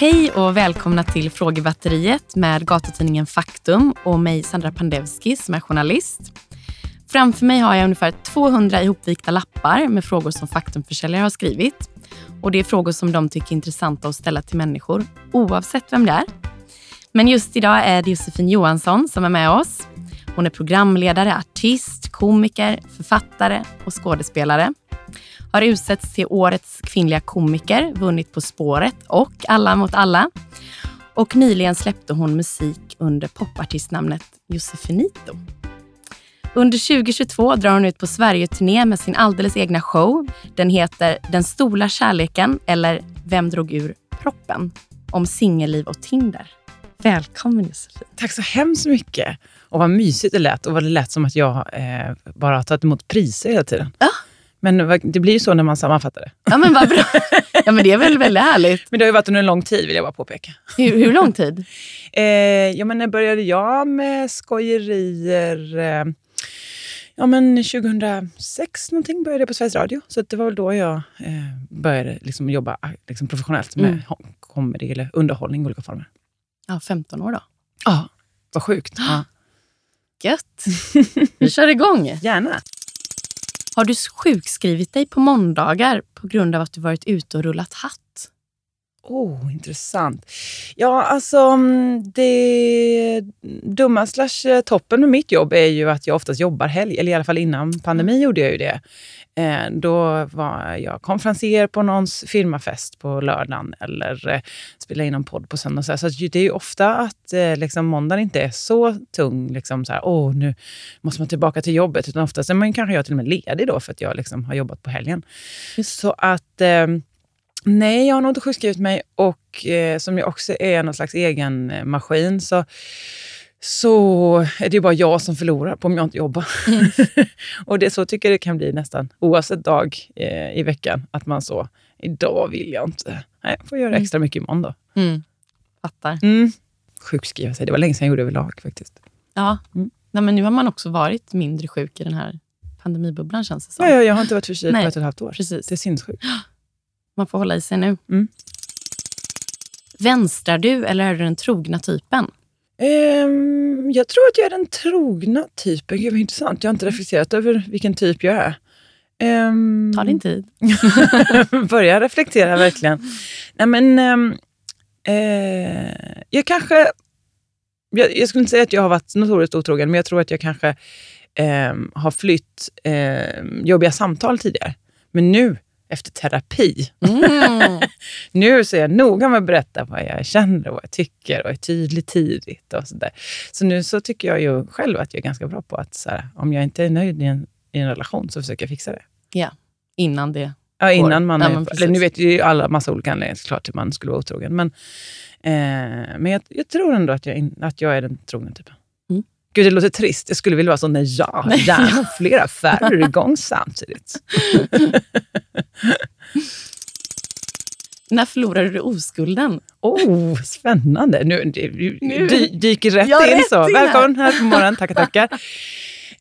Hej och välkomna till Frågebatteriet med gatutidningen Faktum och mig Sandra Pandevski som är journalist. Framför mig har jag ungefär 200 ihopvikta lappar med frågor som Faktumförsäljare har skrivit. Och Det är frågor som de tycker är intressanta att ställa till människor, oavsett vem det är. Men just idag är det Josefin Johansson som är med oss. Hon är programledare, artist, komiker, författare och skådespelare. Har utsetts till årets kvinnliga komiker, vunnit På spåret och Alla mot alla. Och nyligen släppte hon musik under popartistnamnet Josefinito. Under 2022 drar hon ut på Sverige-turné med sin alldeles egna show. Den heter Den stora kärleken eller Vem drog ur proppen? Om singelliv och Tinder. Välkommen Josefin. Tack så hemskt mycket. Och vad mysigt det lät och vad det lät som att jag eh, bara har tagit emot priser hela tiden. Ja. Men det blir ju så när man sammanfattar det. Ja, men vad bra. Ja, men det är väl väldigt härligt. Men det har ju varit under en lång tid, vill jag bara påpeka. Hur, hur lång tid? Eh, ja, men när började jag med skojerier? Eh, ja, men 2006 någonting började jag på Sveriges Radio. Så det var väl då jag eh, började liksom jobba liksom professionellt med mm. comedy eller underhållning i olika former. Ja, 15 år då. Ja, vad sjukt. Ja. Gött. Vi kör igång. Gärna. Har du sjukskrivit dig på måndagar på grund av att du varit ute och rullat hatt? Oh, intressant. Ja, alltså mm, det dumma slash toppen med mitt jobb är ju att jag oftast jobbar helg. Eller i alla fall innan pandemi mm. gjorde jag ju det. Eh, då var jag konferencier på någons firmafest på lördagen eller eh, spelade in en podd på söndag. Så, så det är ju ofta att eh, liksom, måndagen inte är så tung. Liksom, så här, Åh, nu måste man tillbaka till jobbet. Utan oftast är man kanske jag till och med ledig då för att jag liksom, har jobbat på helgen. Så att eh, Nej, jag har nog inte sjukskrivit mig och eh, som jag också är någon slags egen eh, maskin så, så är det ju bara jag som förlorar på om jag inte jobbar. Mm. och det så tycker jag det kan bli nästan oavsett dag eh, i veckan. Att man så, idag vill jag inte. Nej, jag får göra mm. extra mycket imorgon då. Mm. Fattar. Mm. Sjukskriva sig, det var länge sedan jag gjorde överlag faktiskt. Ja, mm. Nej, men nu har man också varit mindre sjuk i den här pandemibubblan känns det som. Ja, ja jag har inte varit förkyld på ett och ett halvt år. Precis. Det är sinnessjukt. Man får hålla i sig nu. Mm. Vänstrar du eller är du den trogna typen? Um, jag tror att jag är den trogna typen. Gud vad intressant. Jag har inte reflekterat över vilken typ jag är. Um, Ta din tid. Börja reflektera verkligen. Nej, men, um, uh, jag kanske... Jag, jag, skulle inte säga att jag har varit notoriskt otrogen, men jag tror att jag kanske um, har flytt jobbiga samtal tidigare. Men nu efter terapi. Mm. nu så är jag noga med att berätta vad jag känner och vad jag tycker och är tydlig tidigt. Och så, där. så nu så tycker jag ju själv att jag är ganska bra på att så här, om jag inte är nöjd i en, i en relation så försöker jag fixa det. Ja, innan det Ja, innan man ja, är, eller nu vet ju alla massa olika anledningar såklart till att man skulle vara otrogen. Men, eh, men jag, jag, tror ändå att jag, att jag är den trogna typen. Gud, det låter trist. Jag skulle vilja vara så, nej, ja, gärna flera affärer igång samtidigt. När förlorade du oskulden? Oh, spännande. Nu, du, nu. dyker rätt in. Rätt så. In Välkommen här på morgonen. Tackar, tackar.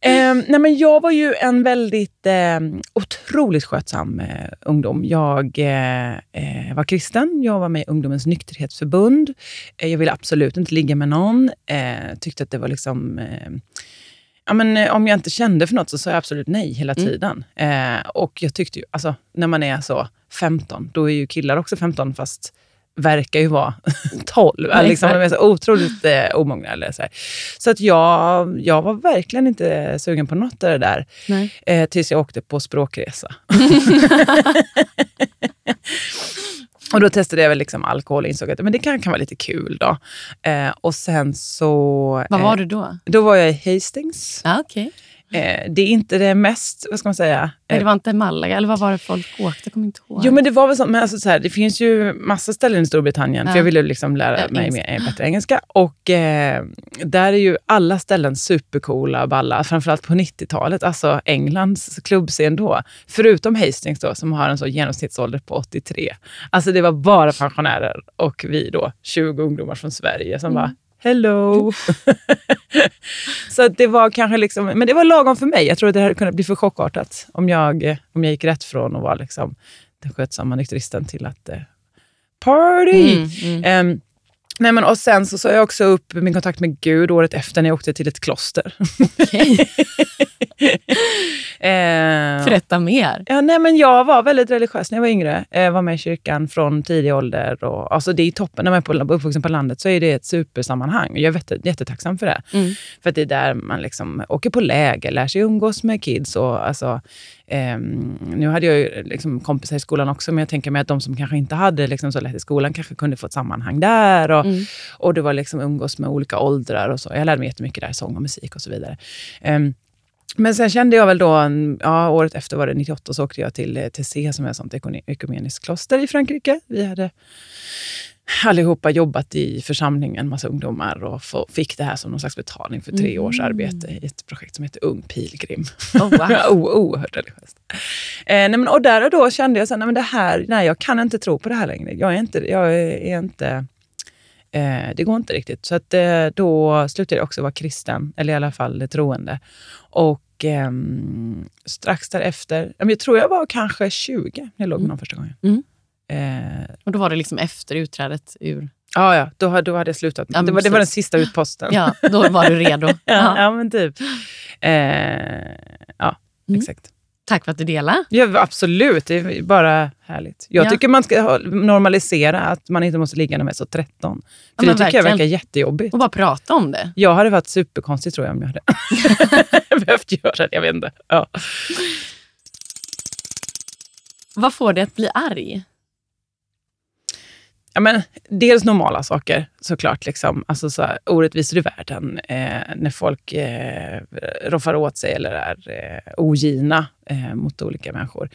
Eh, nej men jag var ju en väldigt eh, otroligt skötsam eh, ungdom. Jag eh, eh, var kristen, jag var med i Ungdomens nykterhetsförbund. Eh, jag ville absolut inte ligga med någon. tyckte att det var liksom... ja, men, om jag inte kände för något så sa jag absolut nej hela mm. tiden. Mm. och jag tyckte ju, alltså, när man är så 15, då är ju killar också 15 fast verkar ju vara 12. Ja, liksom, de är så otroligt eh, omogna. Eller så här. så att jag, jag var verkligen inte sugen på något av det där. Eh, tills jag åkte på språkresa. och då testade jag väl liksom alkohol och insåg att men det kan, kan vara lite kul. då. Eh, och sen så... Vad var du då? Då var jag i Hastings. Ah, okay. Eh, det är inte det mest, vad ska man säga? Nej, det var inte Malaga, eller vad var det folk åkte? Jag kommer inte ihåg. Jo, men det var väl så. Men alltså, så här, det finns ju massa ställen i Storbritannien, ja. för jag ville liksom lära ja, mig mer, bättre engelska. Och eh, där är ju alla ställen supercoola och balla, framförallt på 90-talet. Alltså Englands klubbscen då. Förutom Hastings då, som har en så genomsnittsålder på 83. Alltså det var bara pensionärer och vi då, 20 ungdomar från Sverige som mm. bara hello. så det var kanske liksom, men det var lagom för mig. Jag tror att det hade kunnat bli för chockartat om jag, om jag gick rätt från att vara liksom den skötsamma nykteristen till att eh, party. Mm, mm. Um, nej men, och sen så sa jag också upp min kontakt med Gud året efter när jag åkte till ett kloster. Okej. Eh, Berätta mer. Ja, nej, men jag var väldigt religiös när jag var yngre. Jag var med i kyrkan från tidig ålder. Och, alltså, det är toppen. När man är på, uppvuxen på landet så är det ett supersammanhang. Jag är jätte, jättetacksam för det. Mm. För det är där man liksom åker på läger, lär sig umgås med kids. Och, alltså, ehm, nu hade jag ju liksom kompisar i skolan också, men jag tänker mig att de som kanske inte hade liksom så lätt i skolan kanske kunde få ett sammanhang där. Och, Mm. och det var liksom umgås med olika åldrar och så. Jag lärde mig jättemycket där, sång och musik och så vidare. Ehm, men sen kände jag väl då, ja, året efter var det 98, så åkte jag till eh, TC som är ett sånt ekumeniskt kloster i Frankrike. Vi hade allihopa jobbat i församlingen, en massa ungdomar, och fick det här som någon slags betalning för tre års arbete i ett projekt som heter Ung pilgrim. Oh, wow. oerhört religiöst. Eh, nej, men, och där och då kände jag så här, nej, men det här, nej, jag kan inte tro på det här längre. Jag är inte, jag är inte eh, det går inte riktigt. Så att, eh, då slutade jag också vara kristen, eller i alla fall troende. Och ehm, strax därefter, jag tror jag var kanske 20 när jag låg med någon första gången. Mm. Eh, Och då var det liksom efter utträdet ur... ja, ja, då, då hade jag slutat. Ja, det, var, det var den sista utposten. Ja, då var du redo. ja, Ja. ja, men typ. Eh, ja, Mm. exakt. Tack för att du delade. Ja, absolut, det är bara härligt. Jag Ja. tycker man ska normalisera att man inte måste ligga när man är så 13. För Ja, det tycker jag verkligen. verkar jättejobbigt. Och bara prata om det. Jag hade varit superkonstig tror jag om jag hade behövt göra det. Jag vet inte. Ja. Vad får dig att bli arg? Ja, men, dels normala saker såklart. Liksom. Alltså, så här, orättvisor i världen. Eh, när folk eh, roffar åt sig eller är eh, ogina eh, mot olika människor.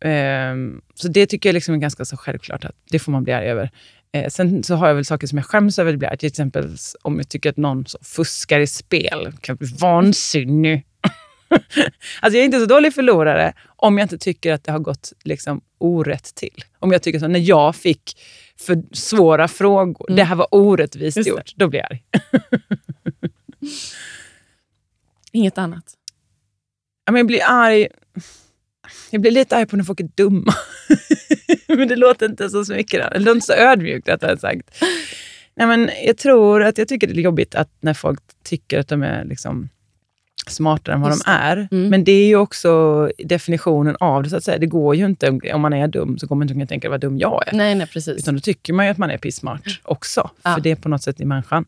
Eh, så det tycker jag liksom är ganska så självklart att det får man bli arg över. Eh, sen så har jag väl saker som jag skäms över att bli arg. Till exempel om jag tycker att någon så fuskar i spel. kan bli vansinnig. Alltså jag är inte så dålig förlorare om jag inte tycker att det har gått liksom orätt till. Om jag tycker så, när jag fick för svåra frågor, Mm. det här var orättvist Just det. gjort, då blir jag arg. Inget annat. Ja, men jag blir arg. Jag blir lite arg på när folk är dumma. men det låter inte så smickrande. Det låter inte så ödmjukt rättare sagt. Nej, men jag tror att jag tycker det är jobbigt att när folk tycker att de är liksom smartare än vad Just de är. Mm. Men det är ju också definitionen av det. så att säga. Det går ju inte, om man är dum så går man inte att tänka vad dum jag är. Nej, nej precis. Utan då tycker man ju att man är pissmart också. Ja. För det är på något sätt i människan.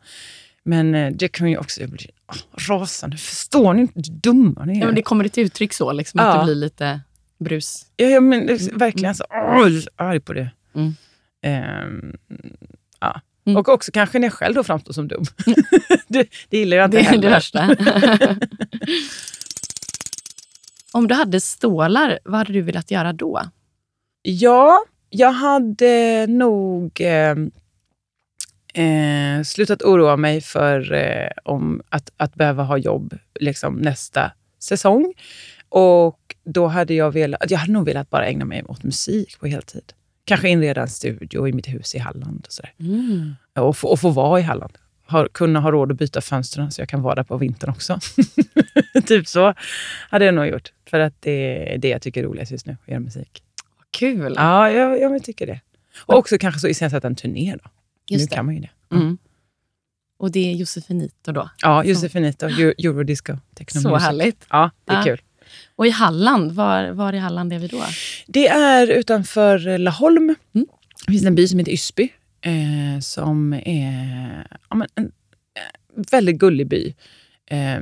Men eh, det kan ju också blir oh, rasande. Förstår ni inte hur dumma ni är? Ja, men det kommer till uttryck så, liksom, att Ja. det blir lite brus. Ja, ja, men liksom, verkligen så, åh, arg på det. Mm. Ehm, ja. Mm. Och också kanske när jag själv då framstår som dum. det, det gillar jag inte Det är heller. det värsta. Om du hade stålar, vad hade du velat göra då? Ja, jag hade nog eh, eh, slutat oroa mig för eh, om att, att behöva ha jobb liksom, nästa säsong. Och då hade jag velat, jag hade nog velat bara ägna mig åt musik på heltid. Kanske inreda en studio i mitt hus i Halland. Och, sådär. och, få, och få vara i Halland. Ha, kunna ha råd att byta fönstren så jag kan vara där på vintern också. typ så hade jag nog gjort. För att det är det jag tycker är roligast just nu, att göra musik. Kul. Ja, jag, jag tycker det. Och också kanske så iscensätta en turné då. Just nu det. kan man ju det. Mm. Och det är Josefinito då. Ja, Josefinito, Eu- Eurodisco, Så härligt. Ja, det är Ja. kul. Och i Halland, var, var i Halland är vi då? Det är utanför Laholm. Mm. Det finns en by som heter Ysby, eh, som är ja, men en eh, väldigt gullig by. Eh,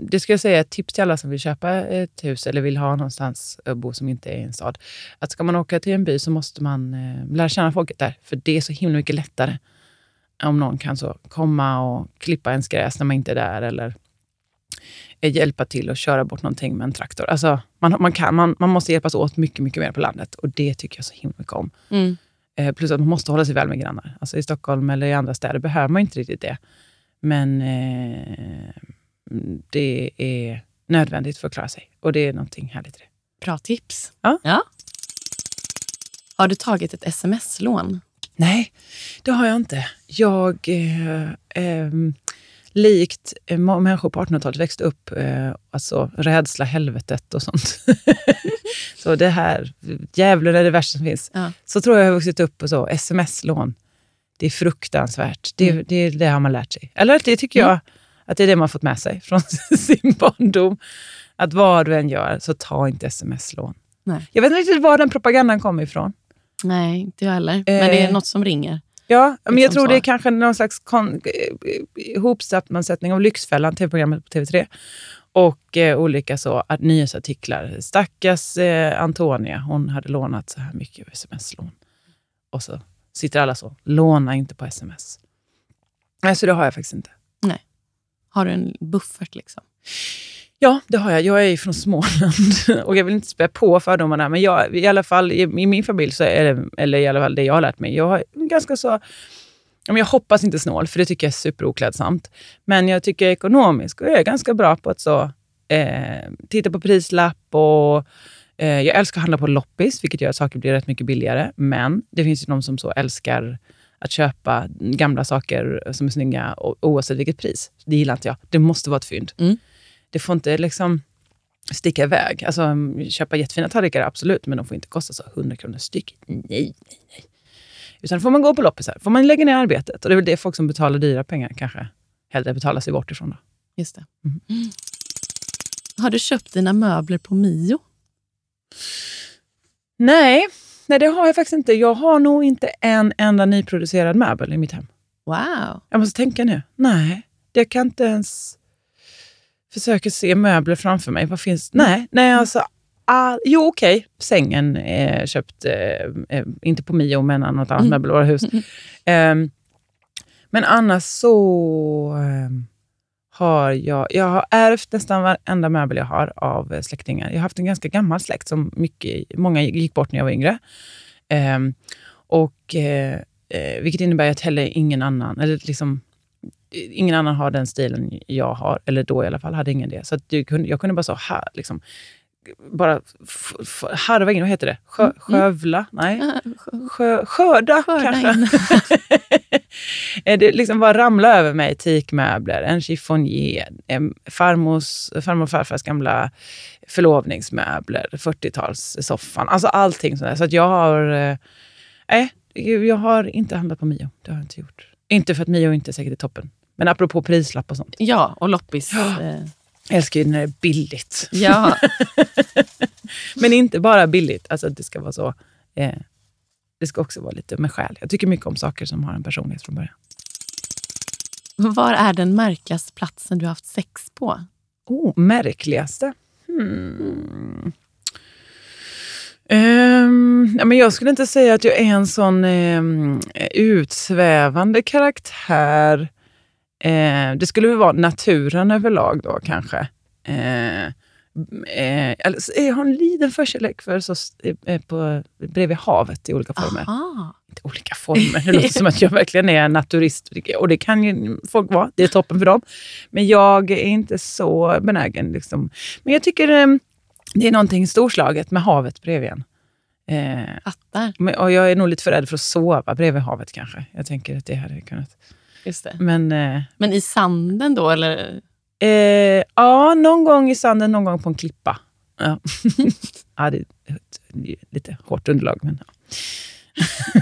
det ska jag säga ett tips till alla som vill köpa ett hus eller vill ha någonstans att bo som inte är i en stad. Att ska man åka till en by så måste man eh, lära känna folket där, för det är så himla mycket lättare om någon kan så komma och klippa ens gräs när man inte är där eller hjälpa till att köra bort någonting med en traktor. Alltså, man, man, kan, man, man måste hjälpas åt mycket, mycket mer på landet och det tycker jag så himla mycket om. Mm. Eh, plus att man måste hålla sig väl med grannar. Alltså I Stockholm eller i andra städer behöver man inte riktigt det. Men eh, det är nödvändigt för att klara sig och det är någonting härligt i det. Bra tips. Ja. Har du tagit ett sms-lån? Nej, det har jag inte. Jag, eh, ehm, likt eh, människor på 1800-talet, växte upp, eh, alltså rädsla helvetet och sånt. Så det här, djävulen är det värsta som finns. Ja. Så tror jag jag har vuxit upp på så, sms-lån. Det är fruktansvärt. Det, Mm. det, det har man lärt sig. Eller det tycker jag att det är det man fått med sig från sin barndom. Att vad du än gör, så ta inte sms-lån. Nej. Jag vet inte riktigt var den propagandan kommer ifrån. Nej, inte jag heller. Men det är Eh. något som ringer. Ja, men jag Liksom tror så. det är kanske någon slags kon- ihopsammansättning av Lyxfällan, tv-programmet på TV3, och eh, olika så, att nyhetsartiklar. Stackars eh, Antonia, hon hade lånat så här mycket sms-lån. Och så sitter alla så, låna inte på sms. Nej, så det har jag faktiskt inte. Har du en buffert liksom? Ja, det har jag. Jag är från Småland och jag vill inte spä på fördomarna, men jag, i alla fall i, i min familj, så är det, eller i alla fall det jag har lärt mig, jag har ganska så... Jag hoppas inte snål, för det tycker jag är superoklädsamt. Men jag tycker ekonomiskt och jag är ganska bra på att så, eh, titta på prislapp och eh, jag älskar att handla på loppis, vilket gör att saker blir rätt mycket billigare. Men det finns ju de som så älskar att köpa gamla saker som är snygga oavsett vilket pris. Det gillar inte jag. Det måste vara ett fynd. Mm. Det får inte liksom sticka iväg. Alltså, mm, köpa jättefina tallrikar, absolut, men de får inte kosta så 100 kronor styck. Nej, nej, nej. Utan får man gå på loppisar. Får man lägga ner arbetet. Och det är väl det folk som betalar dyra pengar kanske hellre betalar sig bort ifrån. Då. Just det. Mm. Mm. Har du köpt dina möbler på Mio? Nej, nej, det har jag faktiskt inte. Jag har nog inte en enda nyproducerad möbel i mitt hem. Wow. Jag måste tänka nu. Nej, jag kan inte ens försöka se möbler framför mig. Vad finns? Nej, nej alltså. All, jo, okej. Sängen är köpt, eh, eh, inte på Mio, men något annat Mm. möbelvaruhus. Mm. Ehm, men annars så ehm, har jag, jag har ärvt nästan varenda möbel jag har av eh, släktingar. Jag har haft en ganska gammal släkt, som mycket, många gick bort när jag var yngre. Ehm, och, eh, eh, vilket innebär att heller ingen annan, eller liksom, ingen annan har den stilen jag har, eller då i alla fall hade ingen det. Så att jag, kunde, jag kunde bara så här, liksom, bara harva in, vad heter det? Sjö, Mm, mm. skövla? Nej. Skö- Sjö, skörda, Skörda kanske. Eh, det liksom bara ramla över mig teakmöbler, en chiffonier, farmors, farmor och farfars gamla förlovningsmöbler, 40-talssoffan. Alltså allting sånt där. Så att jag har... eh, Nej, jag har inte handlat på Mio. Det har jag inte gjort. Inte för att Mio inte är säkert är toppen. Men apropå prislapp och sånt. Ja, och loppis. Ja. eh, Jag älskar ju när det är billigt. Ja, Men inte bara billigt. Alltså det ska vara så... Eh, det ska också vara lite med själ. Jag tycker mycket om saker som har en personlighet från början. var är den märkligaste platsen du har haft sex på? Oh, märkligaste? Hmm. Ja, men jag skulle inte säga att jag är en sån um, utsvävande karaktär. Eh, det skulle väl vara naturen överlag då kanske. Eh, eh, jag har en liten förkärlek för så, eh, på, bredvid havet i olika former. Aha. Inte olika former, det låter som att jag verkligen är naturist. Och det kan ju folk vara, det är toppen för dem. Men jag är inte så benägen. Liksom. Men jag tycker eh, det är någonting storslaget med havet bredvid en. Eh, Fattar. men- och jag är nog lite för rädd för att sova bredvid havet kanske. Jag tänker att det hade kunnat... Just det. Men eh, Men i sanden då? Eller? eh, ja, någon gång i sanden, någon gång på en klippa. Ja, ja det, det är lite hårt underlag, men ja.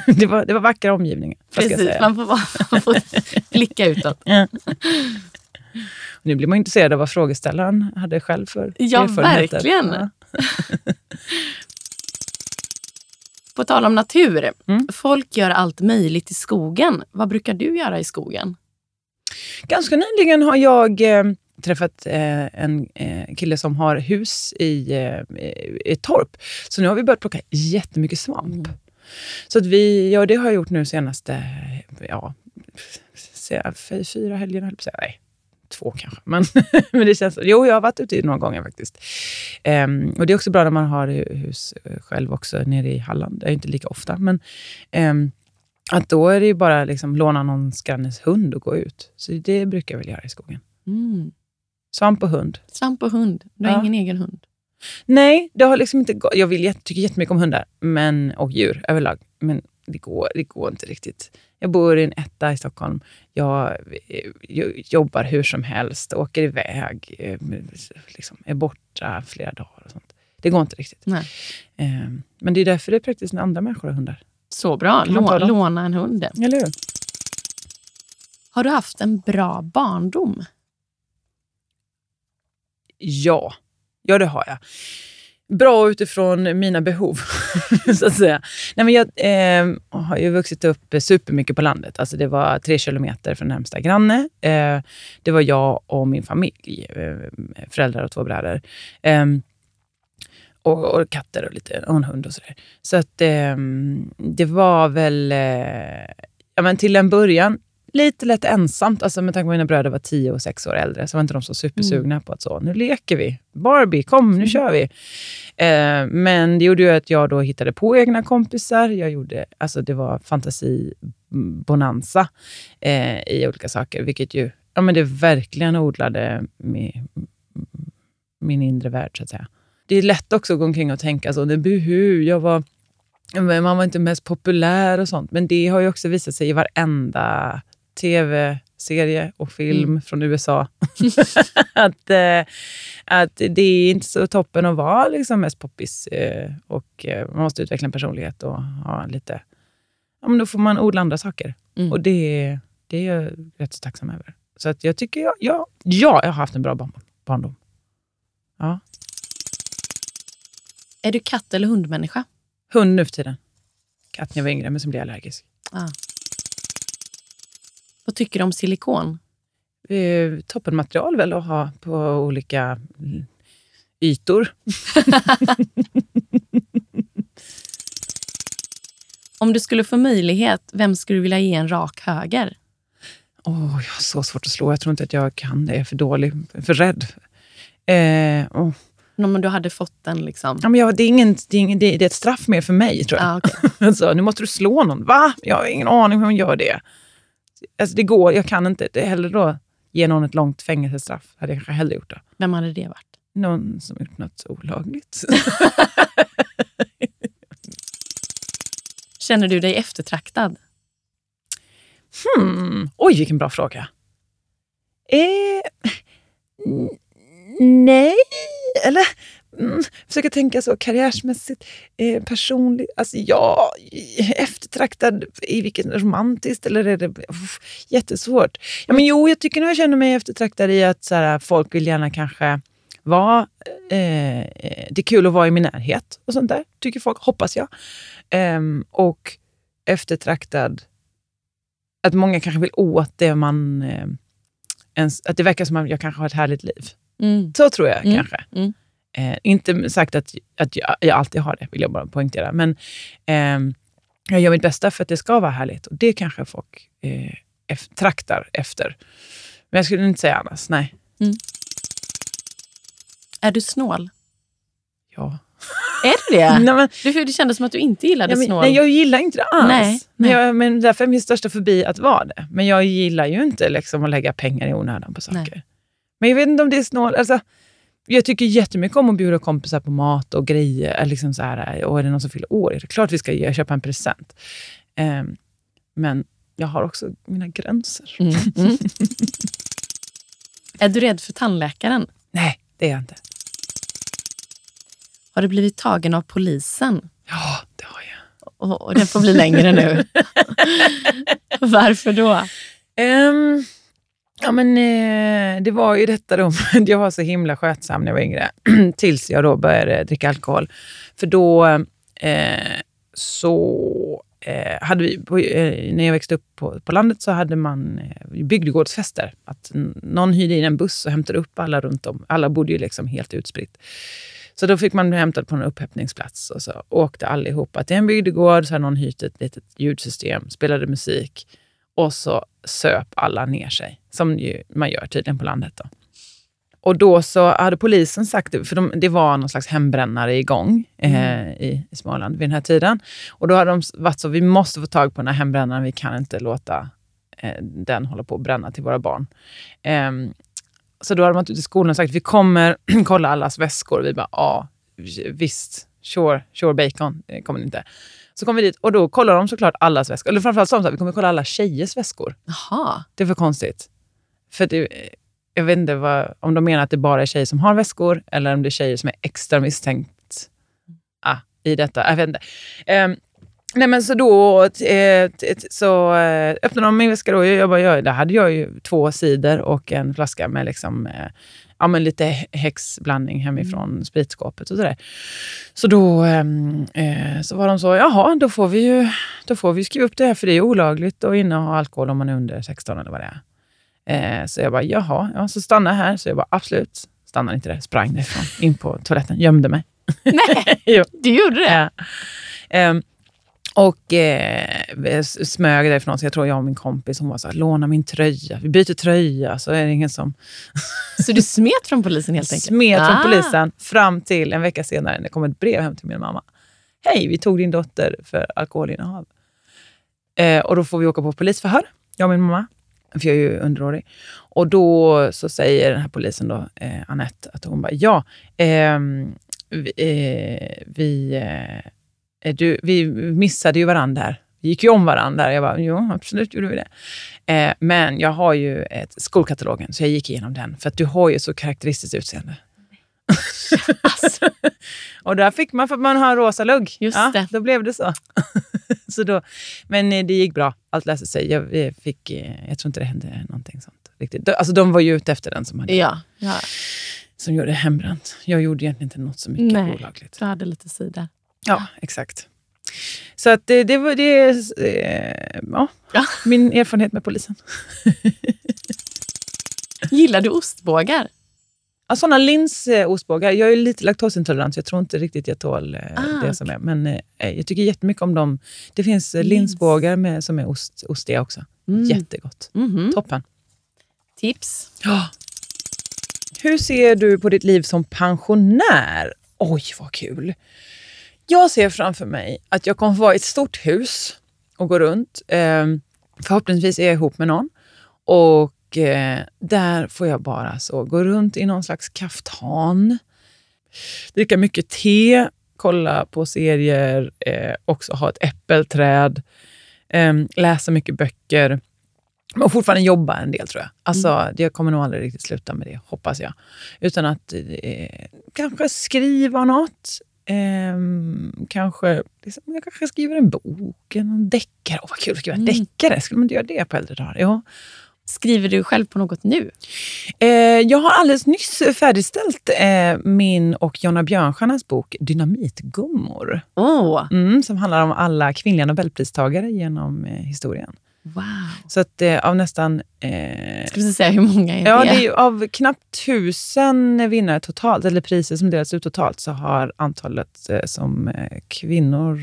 det, var, det var vackra omgivningar. Precis, man får, vara, man får blicka utåt. Ja. Nu blir man intresserad av vad frågeställaren hade själv för Ja, erfarenheter. verkligen. Ja. På tal om natur. Mm. Folk gör allt möjligt i skogen. Vad brukar du göra i skogen? Ganska nyligen har jag eh, träffat eh, en eh, kille som har hus i eh, ett torp. Så nu har vi börjat plocka jättemycket svamp. Mm. Så att vi, ja, det har jag gjort nu senaste ja, fyra helgerna, höll på att säga. Nej, två kanske. Men, men det känns, jo, jag har varit ute några gånger faktiskt. Ehm, och Det är också bra när man har hu- hus eh, själv också nere i Halland. Det är inte lika ofta. Men ehm, att då är det ju bara liksom låna någon grannes hund och gå ut. Så det brukar jag väl göra i skogen. Mm. Svamp och hund. Svamp och hund. Du har Ja. ingen egen hund. Nej, det har liksom inte gått. Jag vill, tycker jättemycket om hundar men, och djur överlag, men det går, det går inte riktigt. Jag bor i en etta i Stockholm. Jag, eh, jag jobbar hur som helst, åker iväg, eh, liksom, är borta flera dagar och sånt. Det går inte riktigt. Nej. Eh, men det är därför det är praktiskt när andra människor har hundar. Så bra. Lå, låna en hund. Eller hur? Har du haft en bra barndom? Ja. Ja, det har jag. Bra utifrån mina behov, så att säga. Nej, men jag eh, har ju vuxit upp supermycket på landet. Alltså det var tre kilometer från närmsta granne. Eh, det var jag och min familj, eh, föräldrar och två bröder. Eh, och, och katter och, lite, och en hund och sådär. Så att eh, det var väl, eh, ja men till en början, lite lätt ensamt. Alltså med tanke på att mina bröder var tio och sex år äldre, så var inte de så supersugna på att så, nu leker vi. Barbie, kom nu kör vi. Eh, men det gjorde ju att jag då hittade på egna kompisar. Jag gjorde, alltså det var fantasi-bonanza eh, i olika saker, vilket ju ja, men det verkligen odlade min, min inre värld, så att säga. Det är lätt också att gå omkring och tänka så, det buhu, jag var, man var inte mest populär och sånt. Men det har ju också visat sig i varenda tv-serie och film Mm. från USA. att, eh, att det är inte så toppen att vara liksom mest poppis. Eh, och eh, man måste utveckla en personlighet och ha lite... Ja, men då får man odla andra saker. Mm. Och det, det är jag rätt så tacksam över. Så att jag tycker, jag, ja, ja, jag har haft en bra barn, barndom. Ja. Är du katt eller hundmänniska? Hund nu för tiden. Katt när jag var yngre, men sen blev jag allergisk. Ah. Vad tycker du om silikon? Eh, toppenmaterial väl att ha på olika mm, ytor. Om du skulle få möjlighet, vem skulle du vilja ge en rak höger? Åh, jag har så svårt att slå. Jag tror inte att jag kan det. Jag är för dålig, för rädd. Eh, åh. Om du hade fått den liksom. ja, men jag, det, är ingen, det, är ingen, det, är ett straff mer för mig, tror jag. Ah, okej. Alltså, nu måste du slå någon. Va? Jag har ingen aning hur man gör det. Alltså, det går, jag kan inte. Det är hellre då ge någon ett långt fängelsestraff. hade jag kanske hellre gjort det. Vem hade det varit? Någon som gjort något olagligt. Känner du dig eftertraktad? Hmm. Oj, vilken bra fråga. Eh, nej, eller mm, försöka tänka så karriärsmässigt, eh, personligt. Alltså ja, eftertraktad i vilket romantiskt eller är det uff, jättesvårt. Ja, men jo, jag tycker nog jag känner mig eftertraktad i att så här, folk vill gärna kanske vara... Eh, det är kul att vara i min närhet och sånt där, tycker folk, hoppas jag. Ehm, och eftertraktad att många kanske vill åt det man... Eh, ens, att det verkar som att jag kanske har ett härligt liv. Mm. Så tror jag Mm, kanske. mm. Eh, inte sagt att, att jag, jag alltid har det, vill jag bara poängtera. Men eh, jag gör mitt bästa för att det ska vara härligt. Och det kanske folk eh, traktar efter. Men jag skulle inte säga annars, nej. Är du snål? Ja. Är du det? Nej, men, Du, det kändes som att du inte gillade ja, men, snål. nej, jag gillar inte det alls. Nej, Men, nej. jag, men därför är min största förbi att vara det. Men jag gillar ju inte liksom, att lägga pengar i onödan på saker. Nej. Men jag vet inte om det är snål. Alltså, jag tycker jättemycket om att bjuda kompisar på mat och grejer. eller Liksom så här, och är det någon som fyller år, är det klart vi ska ge, köpa en present. Ehm, men jag har också mina gränser. Mm, mm. är du rädd för tandläkaren? Nej, det är jag inte. Har du blivit tagen av polisen? Ja, det har jag. Och, och den får bli längre nu. Varför då? Ehm, ja, men, eh, det var ju detta då, jag var så himla skötsam när jag var yngre, tills jag då började dricka alkohol. För då eh, så eh, hade vi, på, eh, när jag växte upp på, på landet så hade man eh, bygdegårdsfester. Att någon hyrde in en buss och hämtade upp alla runt om. Alla bodde ju liksom helt utspritt. Så då fick man bli hämtad på en upphämtningsplats och så åkte allihopa till en bygdegård. Så hade någon hyrt ett litet ljudsystem, spelade musik och så söp alla ner sig. Som man gör tydligen på landet. Då. Och då så hade polisen sagt, för de, det var någon slags hembrännare igång eh, i, i Småland vid den här tiden. Och då hade de varit så, vi måste få tag på den här hembrännaren, vi kan inte låta eh, den hålla på att bränna till våra barn. Ehm, så då hade man ute i skolan sagt, vi kommer kolla allas väskor. Vi bara, ja, visst, sure, sure bacon, det kommer inte. Så kom vi dit och då kollar de såklart allas väskor. Eller framförallt sa de så här, vi kommer kolla alla tjejers väskor. Jaha. Det är för konstigt. För det, jag vet inte vad, om de menar att det bara är tjejer som har väskor eller om det är tjejer som är extra misstänkt i detta. Jag vet inte. Um, nej men så då eh, så eh, öppnade de min väska då. Jag bara, jag, där hade jag ju två sidor och en flaska med liksom, eh, ja, men lite häxblandning hemifrån mm. spritskåpet och sådär. Så då ehm, eh, så var de så, jaha, då får, vi ju, då får vi skriva upp det här för det är olagligt att inneha alkohol om man är under 16 eller vad det är. Eh, så jag bara, jaha, ja, så stanna här. Så jag bara, absolut. Stannade inte där, sprang därifrån, in på toaletten, gömde mig. Nej, du gjorde det? Ja. Um, och eh, smög därifrån, så jag tror jag och min kompis hon var så här, låna min tröja. Vi byter tröja, så är det ingen som... så du smet från polisen helt enkelt? Smet ah. från polisen fram till en vecka senare när det kom ett brev hem till min mamma. Hej, vi tog din dotter för alkoholinnehav. Eh, och då får vi åka på polisförhör, jag och min mamma. För jag är ju underårig. Och då så säger den här polisen, då, eh, Annette, att hon bara, ja, eh, vi, eh, vi, eh, du, vi missade ju varandra där. Vi gick ju om varandra. Jag bara, jo, absolut gjorde vi det. Eh, men jag har ju ett skolkatalogen, så jag gick igenom den. För att du har ju så karaktäristiskt utseende. Alltså. och där fick man för att man har en rosa lugg. Just ja, det. Då blev det så. så då, men eh, det gick bra. Allt löste sig. Jag, fick, eh, jag tror inte det hände någonting sånt. Riktigt. Alltså, de var ju ute efter den som hade ja, ja. som gjorde hembränt. Jag gjorde egentligen inte något så mycket Nej, olagligt. Du hade lite sida. Ja, exakt. Så att det, det var det, eh, ja, ja. min erfarenhet med polisen. Gillar du ostbågar? Ja, sådana linsostbågar. Jag är lite laktosintolerant, så jag tror inte riktigt jag tål eh, ah, det som är. Men eh, jag tycker jättemycket om dem. Det finns eh, Lins. linsbågar med, som är ost, ostiga också. Mm. Jättegott. Mm -hmm. Toppen. Tips. Ja. Hur ser du på ditt liv som pensionär? Oj, vad kul! Jag ser framför mig att jag kommer vara i ett stort hus och gå runt. Ehm, förhoppningsvis är jag ihop med någon. Och eh, där får jag bara så gå runt i någon slags kaftan, dricka mycket te, kolla på serier, eh, också ha ett äppelträd, eh, läsa mycket böcker. Och fortfarande jobba en del tror jag. Alltså, mm. Jag kommer nog aldrig riktigt sluta med det, hoppas jag. Utan att eh, kanske skriva något. Eh, kanske, liksom, jag kanske skriver en bok, en deckare. Åh, vad kul att skriva en mm. deckare! Skulle man inte göra det på äldre dagar? Ja. Skriver du själv på något nu? Eh, jag har alldeles nyss färdigställt eh, min och Jonna Björnstjärnas bok Dynamitgummor. Oh. Mm, som handlar om alla kvinnliga nobelpristagare genom eh, historien. Wow. Så att eh, av nästan... Eh, Ska du säga hur många är det? Ja, det är av knappt tusen vinnare totalt, eller priser som delats ut totalt, så har antalet eh, som eh, kvinnor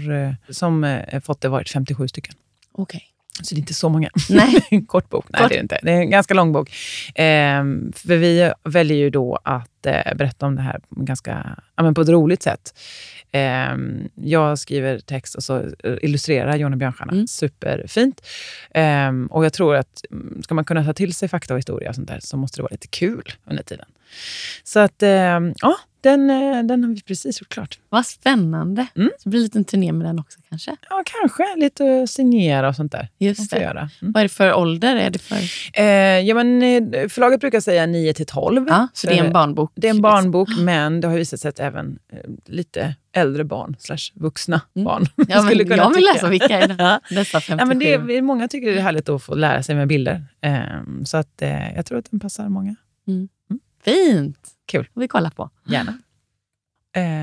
som fått det varit 57 stycken. Okej. Okay. Så det är inte så många. Nej. Kort bok. Nej, Kort. det är inte. Det är en ganska lång bok. Eh, för vi väljer ju då att eh, berätta om det här ganska, ja, men på ett roligt sätt. Eh, jag skriver text och så illustrerar Jonna Björnstjärna. Mm. Superfint. Ehm, och jag tror att mm, ska man kunna ta till sig fakta och historia och sånt där, så måste det vara lite kul under tiden. Så att, ehm, ja, den, eh, den har vi precis gjort klart. Vad spännande. Mm. Så det blir en liten turné med den också kanske? Ja, kanske. Lite signera och sånt där. Just det. Göra. Mm. Vad är det för ålder? Är det för... Eh, ja, men, eh, förlaget brukar säga 9 till 12. Ja, så det är en barnbok? Det är en barnbok, liksom. men det har visat sig att även eh, lite äldre barn, slash vuxna mm. barn. Ja, men kunna jag vill tycka. läsa vilka är dessa 57. Ja, men det är, många tycker det är härligt att få lära sig med bilder. Eh, så att, eh, jag tror att den passar många. Mm. Fint! Kul. vi kolla på. Gärna.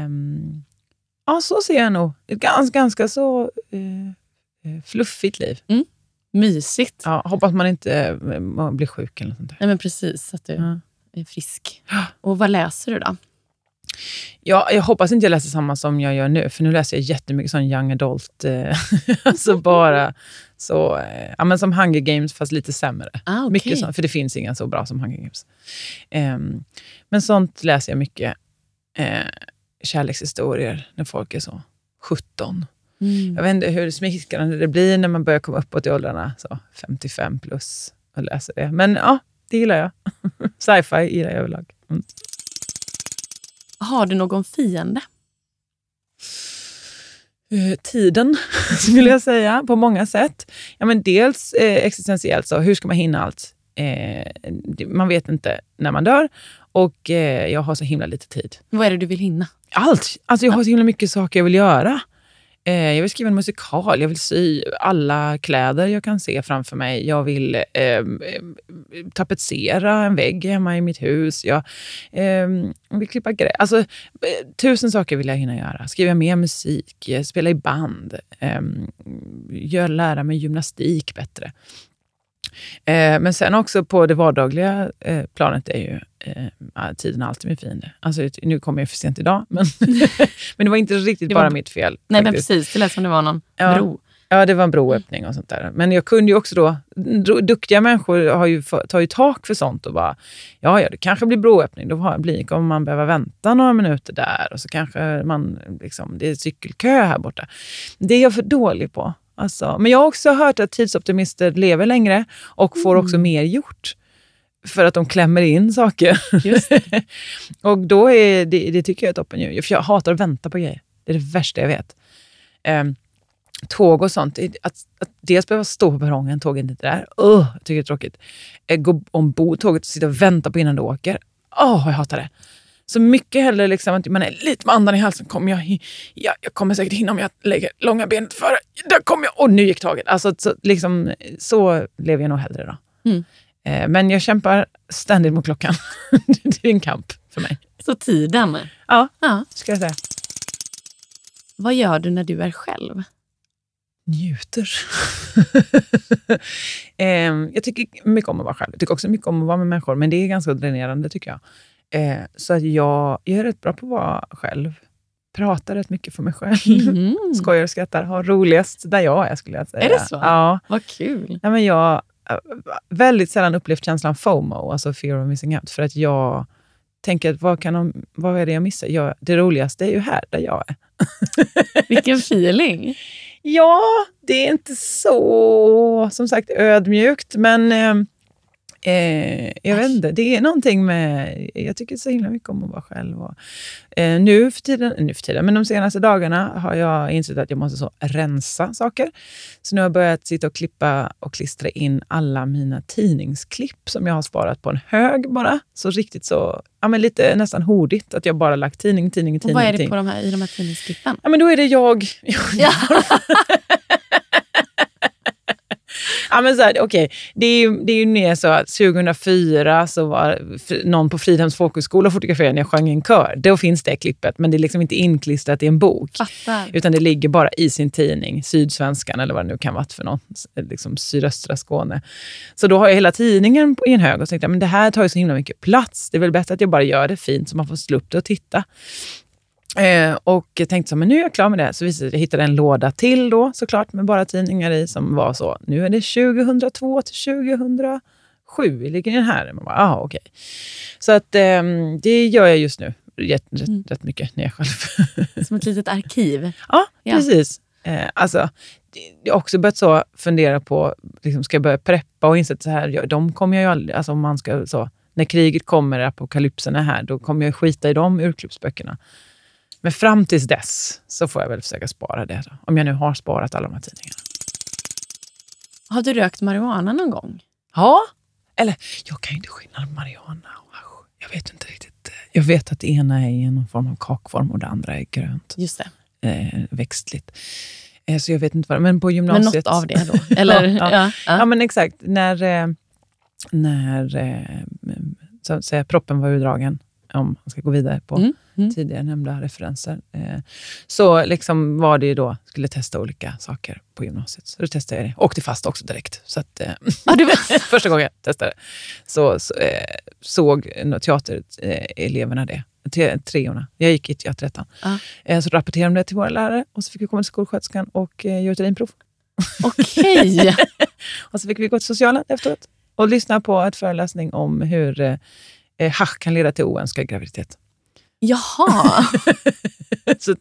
Um, ja, så ser jag nog. Ett ganska, ganska så uh, fluffigt liv. Mm. Mysigt. Ja, hoppas man inte uh, blir sjuk eller något sånt där. Nej, men precis. Att du ja. är frisk. Och vad läser du då? Ja, jag hoppas inte jag läser samma som jag gör nu, för nu läser jag jättemycket sån young adult. Eh, alltså bara så, eh, ja, men som Hunger Games, fast lite sämre. Ah, okay. mycket sånt, för det finns inga så bra som Hunger Games. Eh, men sånt läser jag mycket. Eh, kärlekshistorier när folk är så 17. Mm. Jag vet inte hur smickrande det blir när man börjar komma uppåt i åldrarna, så 55 plus, och läser det. Men ja, det gillar jag. Sci-fi gillar jag överlag. Mm. Har du någon fiende? Uh, tiden, skulle jag säga, på många sätt. Ja, men dels eh, existentiellt, så hur ska man hinna allt? Eh, man vet inte när man dör och eh, jag har så himla lite tid. Vad är det du vill hinna? Allt! Alltså jag har så himla mycket saker jag vill göra. Eh, jag vill skriva en musikal, jag vill sy alla kläder jag kan se framför mig. Jag vill ehm, eh, tapetsera en vägg hemma i mitt hus. Jag eh, vill klippa gräs. Alltså, eh, tusen saker vill jag hinna göra. Skriva mer musik, spela i band, eh, gör, lära mig gymnastik bättre. Eh, men sen också på det vardagliga eh, planet är ju eh, tiden alltid min fiende. Alltså, nu kommer jag för sent idag, men, men det var inte riktigt var, bara mitt fel. Nej, men precis. Det lät som det var någon ja. bro. Ja, det var en broöppning och sånt där. Men jag kunde ju också då... Duktiga människor har ju, tar ju tak för sånt och bara, ja, ja, det kanske blir broöppning. Då blir, kommer man behöva vänta några minuter där och så kanske man, liksom, det är cykelkö här borta. Det är jag för dålig på. Alltså, men jag har också hört att tidsoptimister lever längre och får också mm. mer gjort. För att de klämmer in saker. och då är det, det tycker jag är toppen ju. För jag hatar att vänta på grejer. Det är det värsta jag vet. Um, tåg och sånt. Att, att dels behöva stå på perrongen, tåget inte där. Uh, jag tycker det är tråkigt. Uh, gå ombord tåget och sitta och vänta på innan du åker. Åh, oh, jag hatar det. Så mycket hellre liksom att man är lite med andan i halsen. Kommer jag, ja, jag kommer säkert hinna om jag lägger långa benet före. Där kommer jag! Och nu gick taget. Alltså, så, liksom, så lever jag nog hellre då. Mm. Eh, men jag kämpar ständigt mot klockan. det är en kamp för mig. Så tiden? Ja, ja, ska jag säga. Vad gör du när du är själv? Njuter. eh, jag tycker mycket om att vara själv. Jag tycker också mycket om att vara med människor, men det är ganska dränerande tycker jag. Eh, så att jag, jag är rätt bra på att vara själv. Pratar rätt mycket för mig själv. Mm. Skojar och skrattar. Har roligast där jag är, skulle jag säga. Är det så? Ja. Vad kul. Ja, men jag har väldigt sällan upplevt känslan FOMO, alltså fear of missing out. För att jag tänker, att vad, kan de, vad är det jag missar? Jag, det roligaste är ju här, där jag är. Vilken feeling! Ja, det är inte så, som sagt, ödmjukt, men eh, Eh, jag vet inte, det är någonting med... Jag tycker så himla mycket om att vara själv. Och, eh, nu, för tiden, nu för tiden, men de senaste dagarna har jag insett att jag måste så rensa saker. Så nu har jag börjat sitta och klippa och klistra in alla mina tidningsklipp som jag har sparat på en hög bara. Så riktigt så, ja men lite nästan hodigt att jag bara lagt tidning, tidning, tidning. Och vad är det på de här, i de här tidningsklippen? Ja men då är det jag. Ja. Ja, men så här, okay. det, är det är ju mer så att 2004 så var någon på Fridhems folkhögskola fotograferade när jag sjöng i en kör. Då finns det klippet, men det är liksom inte inklistrat i en bok. Fattar. Utan det ligger bara i sin tidning, Sydsvenskan eller vad det nu kan vara för någon, liksom sydöstra Skåne. Så då har jag hela tidningen i en hög och tänkte att det här tar ju så himla mycket plats. Det är väl bättre att jag bara gör det fint så man får slå upp det och titta. Eh, och jag tänkte så, men nu är jag klar med det. Så visade jag hittade en låda till då såklart med bara tidningar i som var så. Nu är det 2002 till 2007 ligger den här. Man bara, ah, okay. Så att eh, det gör jag just nu. Rätt, rätt, mm. rätt mycket när jag själv. Som ett litet arkiv. Ja, ja. precis. Eh, alltså, jag har också börjat så fundera på, liksom, ska jag börja preppa och insett så här, de kommer jag ju aldrig, alltså om man ska så, när kriget kommer, apokalypsen är här, då kommer jag skita i de urklippsböckerna. Men fram tills dess så får jag väl försöka spara det. Då, om jag nu har sparat alla de här tidningarna. Har du rökt marijuana någon gång? Ja. Eller, jag kan ju inte skilja på marijuana och hasch. Jag vet inte riktigt. Jag vet att det ena är i någon form av kakform och det andra är grönt. Just det. Eh, växtligt. Eh, så jag vet inte vad Men på gymnasiet... Men något av det då? Eller, ja, ja. ja, ja. men exakt. När, eh, när eh, så att säga, proppen var urdragen om man ska gå vidare på mm, mm. tidigare nämnda referenser. Eh, så liksom var det ju då, skulle testa olika saker på gymnasiet. Så då testade jag det. Åkte fast också direkt. Så att, eh, ah, det var... första gången jag testade så, så eh, såg teatereleverna det. Te, treorna. Jag gick i teaterettan. Ah. Eh, så rapporterade de det till våra lärare och så fick vi komma till skolsköterskan och eh, göra ett urinprov. Okej! Okay. och så fick vi gå till socialen efteråt och lyssna på ett föreläsning om hur eh, eh, hasch kan leda till oönskad graviditet. Jaha! så,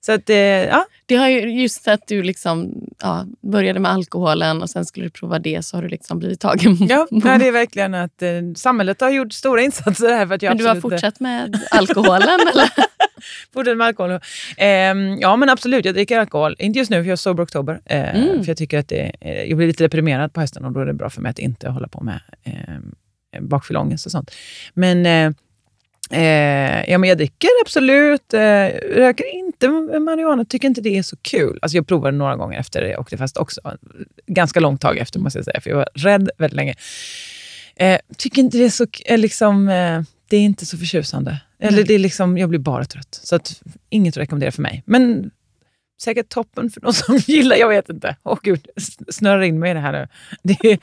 så att, eh, ja. Det har ju just att du liksom, ja, började med alkoholen och sen skulle du prova det så har du liksom blivit tagen. Ja, nej, det är verkligen att eh, samhället har gjort stora insatser här. För att jag men du har fortsatt med alkoholen? eller? fortsatt med alkohol. Eh, ja, men absolut. Jag dricker alkohol. Inte just nu, för jag är sober oktober. Eh, mm. För jag tycker att det, jag blir lite deprimerad på hösten och då är det bra för mig att inte hålla på med ehm, bakfylleångest och sånt. Men, eh, Eh, ja, men jag dricker absolut. Eh, röker inte marijuana. Tycker inte det är så kul. Alltså jag provade några gånger efter det åkte fast också. Ganska långt tag efter måste jag säga, för jag var rädd väldigt länge. Eh, tycker inte det är så... Eh, liksom, eh, det är inte så förtjusande. Eller det är liksom, jag blir bara trött. Så att, inget att rekommendera för mig. Men säkert toppen för de som gillar. Jag vet inte. Åh gud, snörar in mig i det här nu. Det,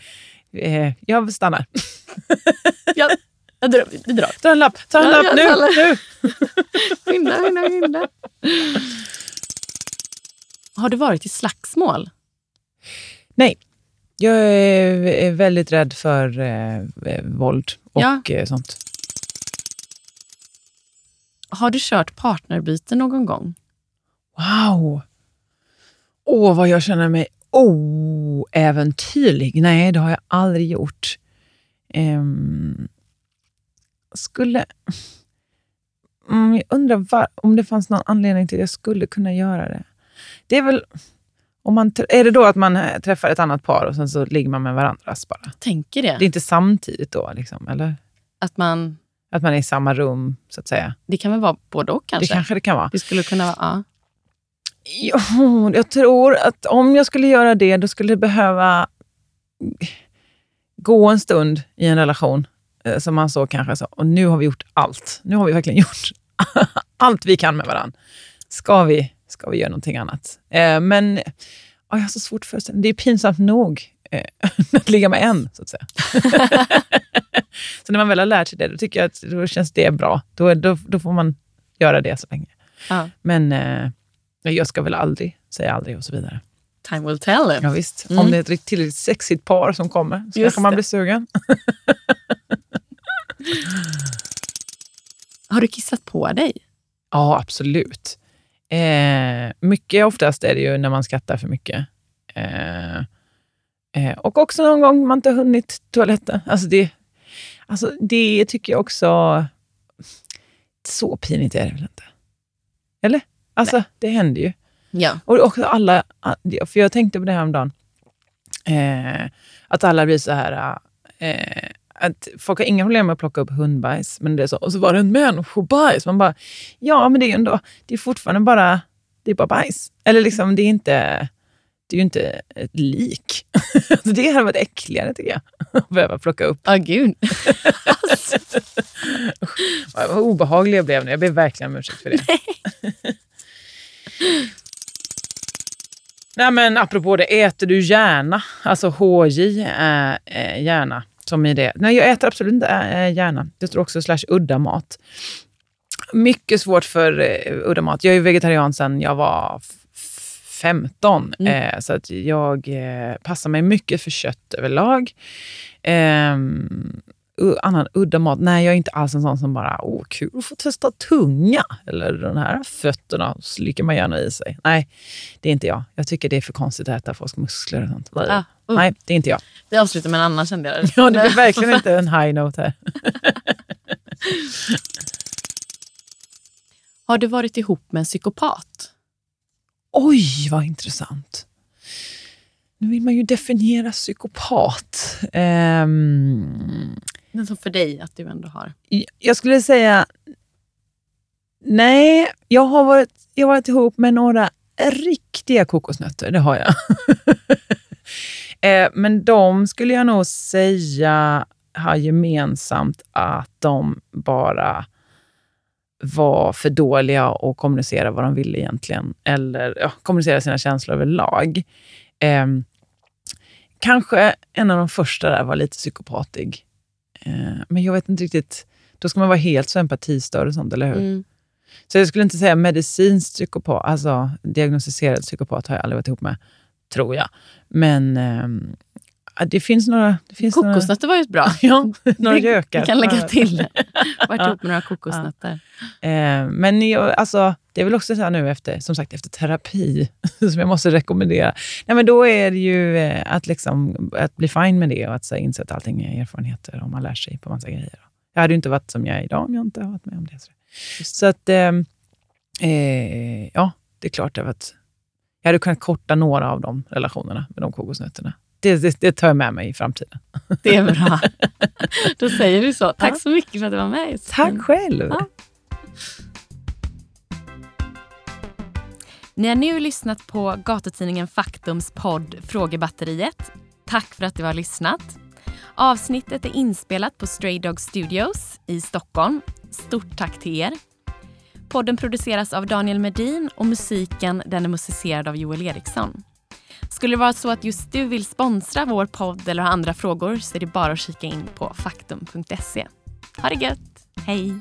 eh, jag stannar. Ja, jag drar, vi drar. Ta en lapp, ta en Ja, lapp jag nu! nu. Skynda, skynda, skynda. Har du varit i slagsmål? Nej. Jag är, väldigt rädd för eh, eh, våld och Ja. eh, sånt. Har du kört partnerbyte någon gång? Wow! Åh, vad jag känner mig oäventyrlig. Nej, det har jag aldrig gjort. Ehm, skulle... Mm, jag undrar var, om det fanns någon anledning till att jag skulle kunna göra det. Det är väl... Om man, är det då att man eh, träffar ett annat par och sen så ligger man med varandras bara? Tänker det. Det är inte samtidigt då, liksom, eller? Att man, Att man är i samma rum, så att säga. det kan väl vara både och kanske? Det kanske det kan vara. Det skulle kunna vara... Ja. Ja, jag tror att om jag skulle göra det, då skulle det behöva gå en stund i en relation. eh, Som man så kanske sa, och nu har vi gjort allt. Nu har vi verkligen gjort allt vi kan med varandra. Ska vi, ska vi göra någonting annat? Eh, men ja, jag har så svårt för det. Det är pinsamt nog eh, att ligga med en, så att säga. så när man väl har lärt sig det, då tycker jag att då känns det bra. Då, då, då får man göra det så länge. Ja. Men eh, jag ska väl aldrig säga aldrig och så vidare. Time will tell. Ja, visst. Mm. Om det är ett tillräckligt sexigt par som kommer så kanske man blir sugen. Har du kissat på dig? Ja, absolut. Eh, mycket oftast är det ju när man skrattar för mycket. Eh, eh, och också någon gång man inte har hunnit toaletten. Alltså det, alltså det tycker jag också... Så pinigt är det väl inte? Eller? Alltså, det händer ju. Ja. Och också alla, för jag tänkte på det här om dagen. Eh, att alla blir så här... Eh, att folk har inga problem med att plocka upp hundbajs, men det är så, och så var det en människobajs. Man bara, ja men det är ändå, det är fortfarande bara, det är bara bajs. Eller liksom, det är inte, det är ju inte ett lik. Det hade varit äckligare tycker jag, att behöva plocka upp. Ja, gud. Vad obehaglig jag blev nu, jag ber verkligen om ursäkt för det. Nej men apropå det, äter du gärna? Alltså HJ är eh, gärna, som i det. Nej, jag äter absolut inte eh. Det står också slash udda mat. Mycket svårt för eh, udda mat. Jag är vegetarian sedan jag var f- f- 15, eh, så att jag eh, passar mig mycket för kött överlag. Annan udda mat? Nej, jag är inte alls en sån som bara, åh kul att få testa tunga. Eller de här fötterna slickar man gärna i sig. Nej, det är inte jag. Jag tycker det är för konstigt att äta folks muskler och sånt. Ah, uh. Nej, det är inte jag. Vi avslutar med en annan kände jag. Ja, det blir verkligen inte en high note här. Har du varit ihop med en psykopat? Oj, vad intressant. Nu vill man ju definiera psykopat. Ehm, men som för dig att du ändå har. jag skulle säga... Nej, jag har varit, jag har varit ihop med några riktiga kokosnötter. Det har jag. Eh, Men de skulle jag nog säga har gemensamt att de bara var för dåliga att kommunicera vad de ville egentligen. Eller ja, kommunicera sina känslor överlag. Eh, kanske en av de första där var lite psykopatig. Eh, men jag vet inte riktigt. Då ska man vara helt så empatistörd och sånt, eller hur? Mm. Så jag skulle inte säga medicinsk psykopat, alltså diagnostiserad psykopat har jag aldrig varit ihop med, tror jag. Men ehm, ja, det finns några... Det finns några Kokosnötter var ju bra. ja, några gökar. Vi kan lägga Ja. till. Varit Ja. ihop med några kokosnötter. Eh, men jag, alltså, det är väl också så här nu efter, som sagt, efter terapi, som jag måste rekommendera. Nej, men då är det ju eh, att, liksom, att bli fine med det och att så här, inse att allting är erfarenheter och man lär sig på massa grejer. Jag hade ju inte varit som jag är idag om jag inte hade varit med om det. Så, så att, eh, eh, ja, det är klart det har varit, jag hade kunnat korta några av de relationerna med de kokosnötterna. Det, det, det tar jag med mig i framtiden. Det är bra. Då säger du så. Tack så mycket för att du var med. Tack själv. Ja. Ni har nu lyssnat på gatutidningen Faktums podd Frågebatteriet. Tack för att du har lyssnat. Avsnittet är inspelat på Stray Dog Studios i Stockholm. Stort tack till er. Podden produceras av Daniel Medin och musiken den är musicerad av Joel Eriksson. Skulle det vara så att just du vill sponsra vår podd eller ha andra frågor så är det bara att kika in på faktum.se. Ha det gött! Hej!